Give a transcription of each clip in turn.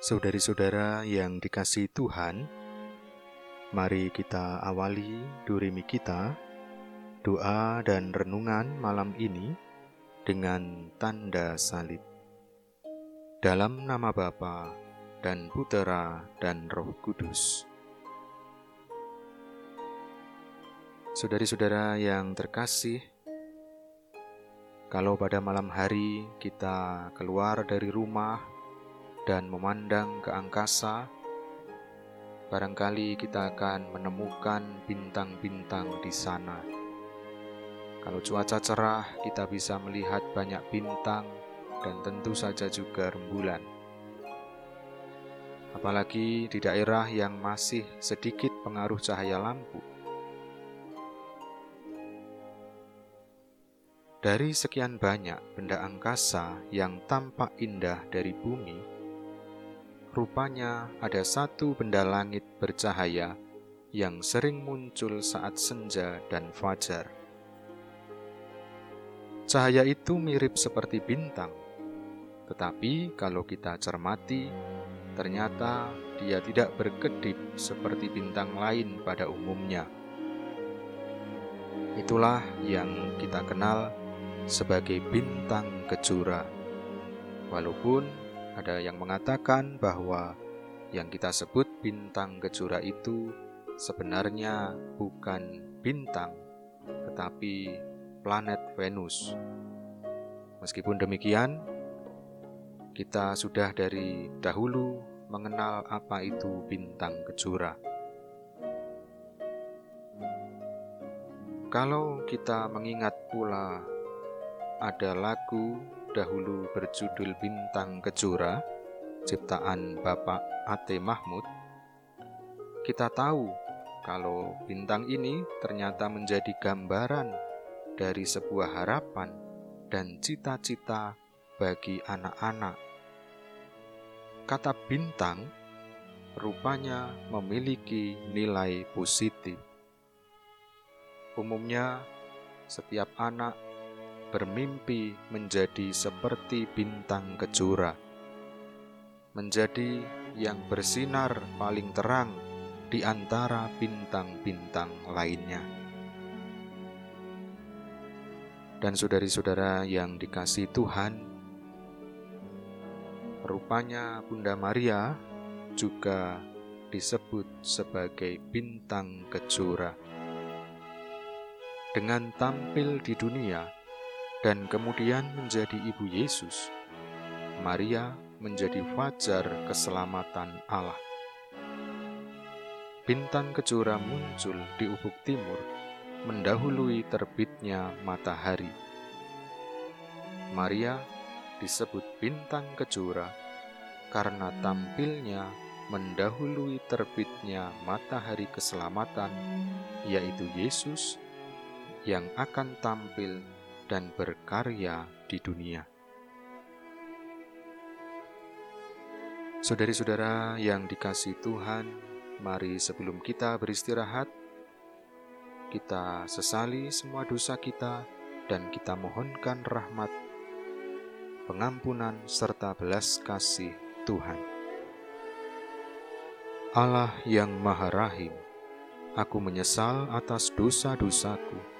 Saudari-saudara yang dikasih Tuhan, mari kita awali durimi kita, doa dan renungan malam ini dengan tanda salib. Dalam nama Bapa dan Putera dan Roh Kudus. Saudari-saudara yang terkasih, kalau pada malam hari kita keluar dari rumah dan memandang ke angkasa, barangkali kita akan menemukan bintang-bintang di sana. Kalau cuaca cerah, kita bisa melihat banyak bintang dan tentu saja juga rembulan. Apalagi di daerah yang masih sedikit pengaruh cahaya lampu. Dari sekian banyak benda angkasa yang tampak indah dari bumi, rupanya ada satu benda langit bercahaya yang sering muncul saat senja dan fajar. Cahaya itu mirip seperti bintang, tetapi kalau kita cermati, ternyata dia tidak berkedip seperti bintang lain pada umumnya. Itulah yang kita kenal sebagai bintang kejora. Walaupun ada yang mengatakan bahwa yang kita sebut bintang kejora itu sebenarnya bukan bintang, tetapi planet Venus. Meskipun demikian, kita sudah dari dahulu mengenal apa itu bintang kejora. Kalau kita mengingat pula ada lagu dahulu berjudul Bintang Kejora, ciptaan Bapak Ate Mahmud, kita tahu kalau bintang ini ternyata menjadi gambaran dari sebuah harapan dan cita-cita bagi anak-anak. Kata bintang rupanya memiliki nilai positif. Umumnya, setiap anak bermimpi menjadi seperti bintang kejora, menjadi yang bersinar paling terang di antara bintang-bintang lainnya. Dan saudari-saudara yang dikasih Tuhan, rupanya Bunda Maria juga disebut sebagai bintang kejora. Dengan tampil di dunia, dan kemudian menjadi ibu Yesus, Maria menjadi fajar keselamatan Allah. Bintang kejora muncul di ufuk timur, mendahului terbitnya matahari. Maria disebut bintang kejora karena tampilnya mendahului terbitnya matahari keselamatan, yaitu Yesus yang akan tampil dan berkarya di dunia. Saudari-saudara yang dikasih Tuhan, mari sebelum kita beristirahat, kita sesali semua dosa kita dan kita mohonkan rahmat, pengampunan, serta belas kasih Tuhan. Allah yang Maha Rahim, aku menyesal atas dosa-dosaku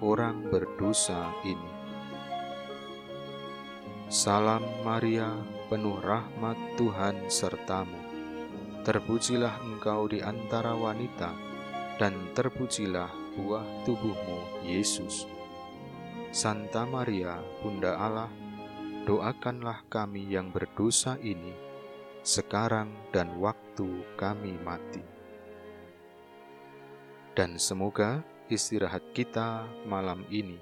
orang berdosa ini. Salam Maria, penuh rahmat Tuhan sertamu. Terpujilah engkau di antara wanita, dan terpujilah buah tubuhmu, Yesus. Santa Maria, Bunda Allah, doakanlah kami yang berdosa ini, sekarang dan waktu kami mati. Dan semoga istirahat kita malam ini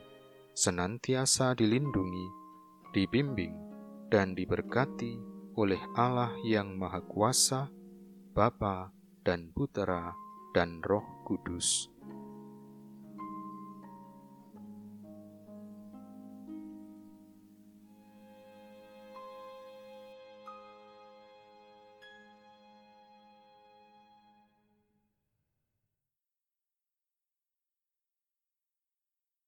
senantiasa dilindungi, dibimbing, dan diberkati oleh Allah yang Maha Kuasa, Bapa dan Putera dan Roh Kudus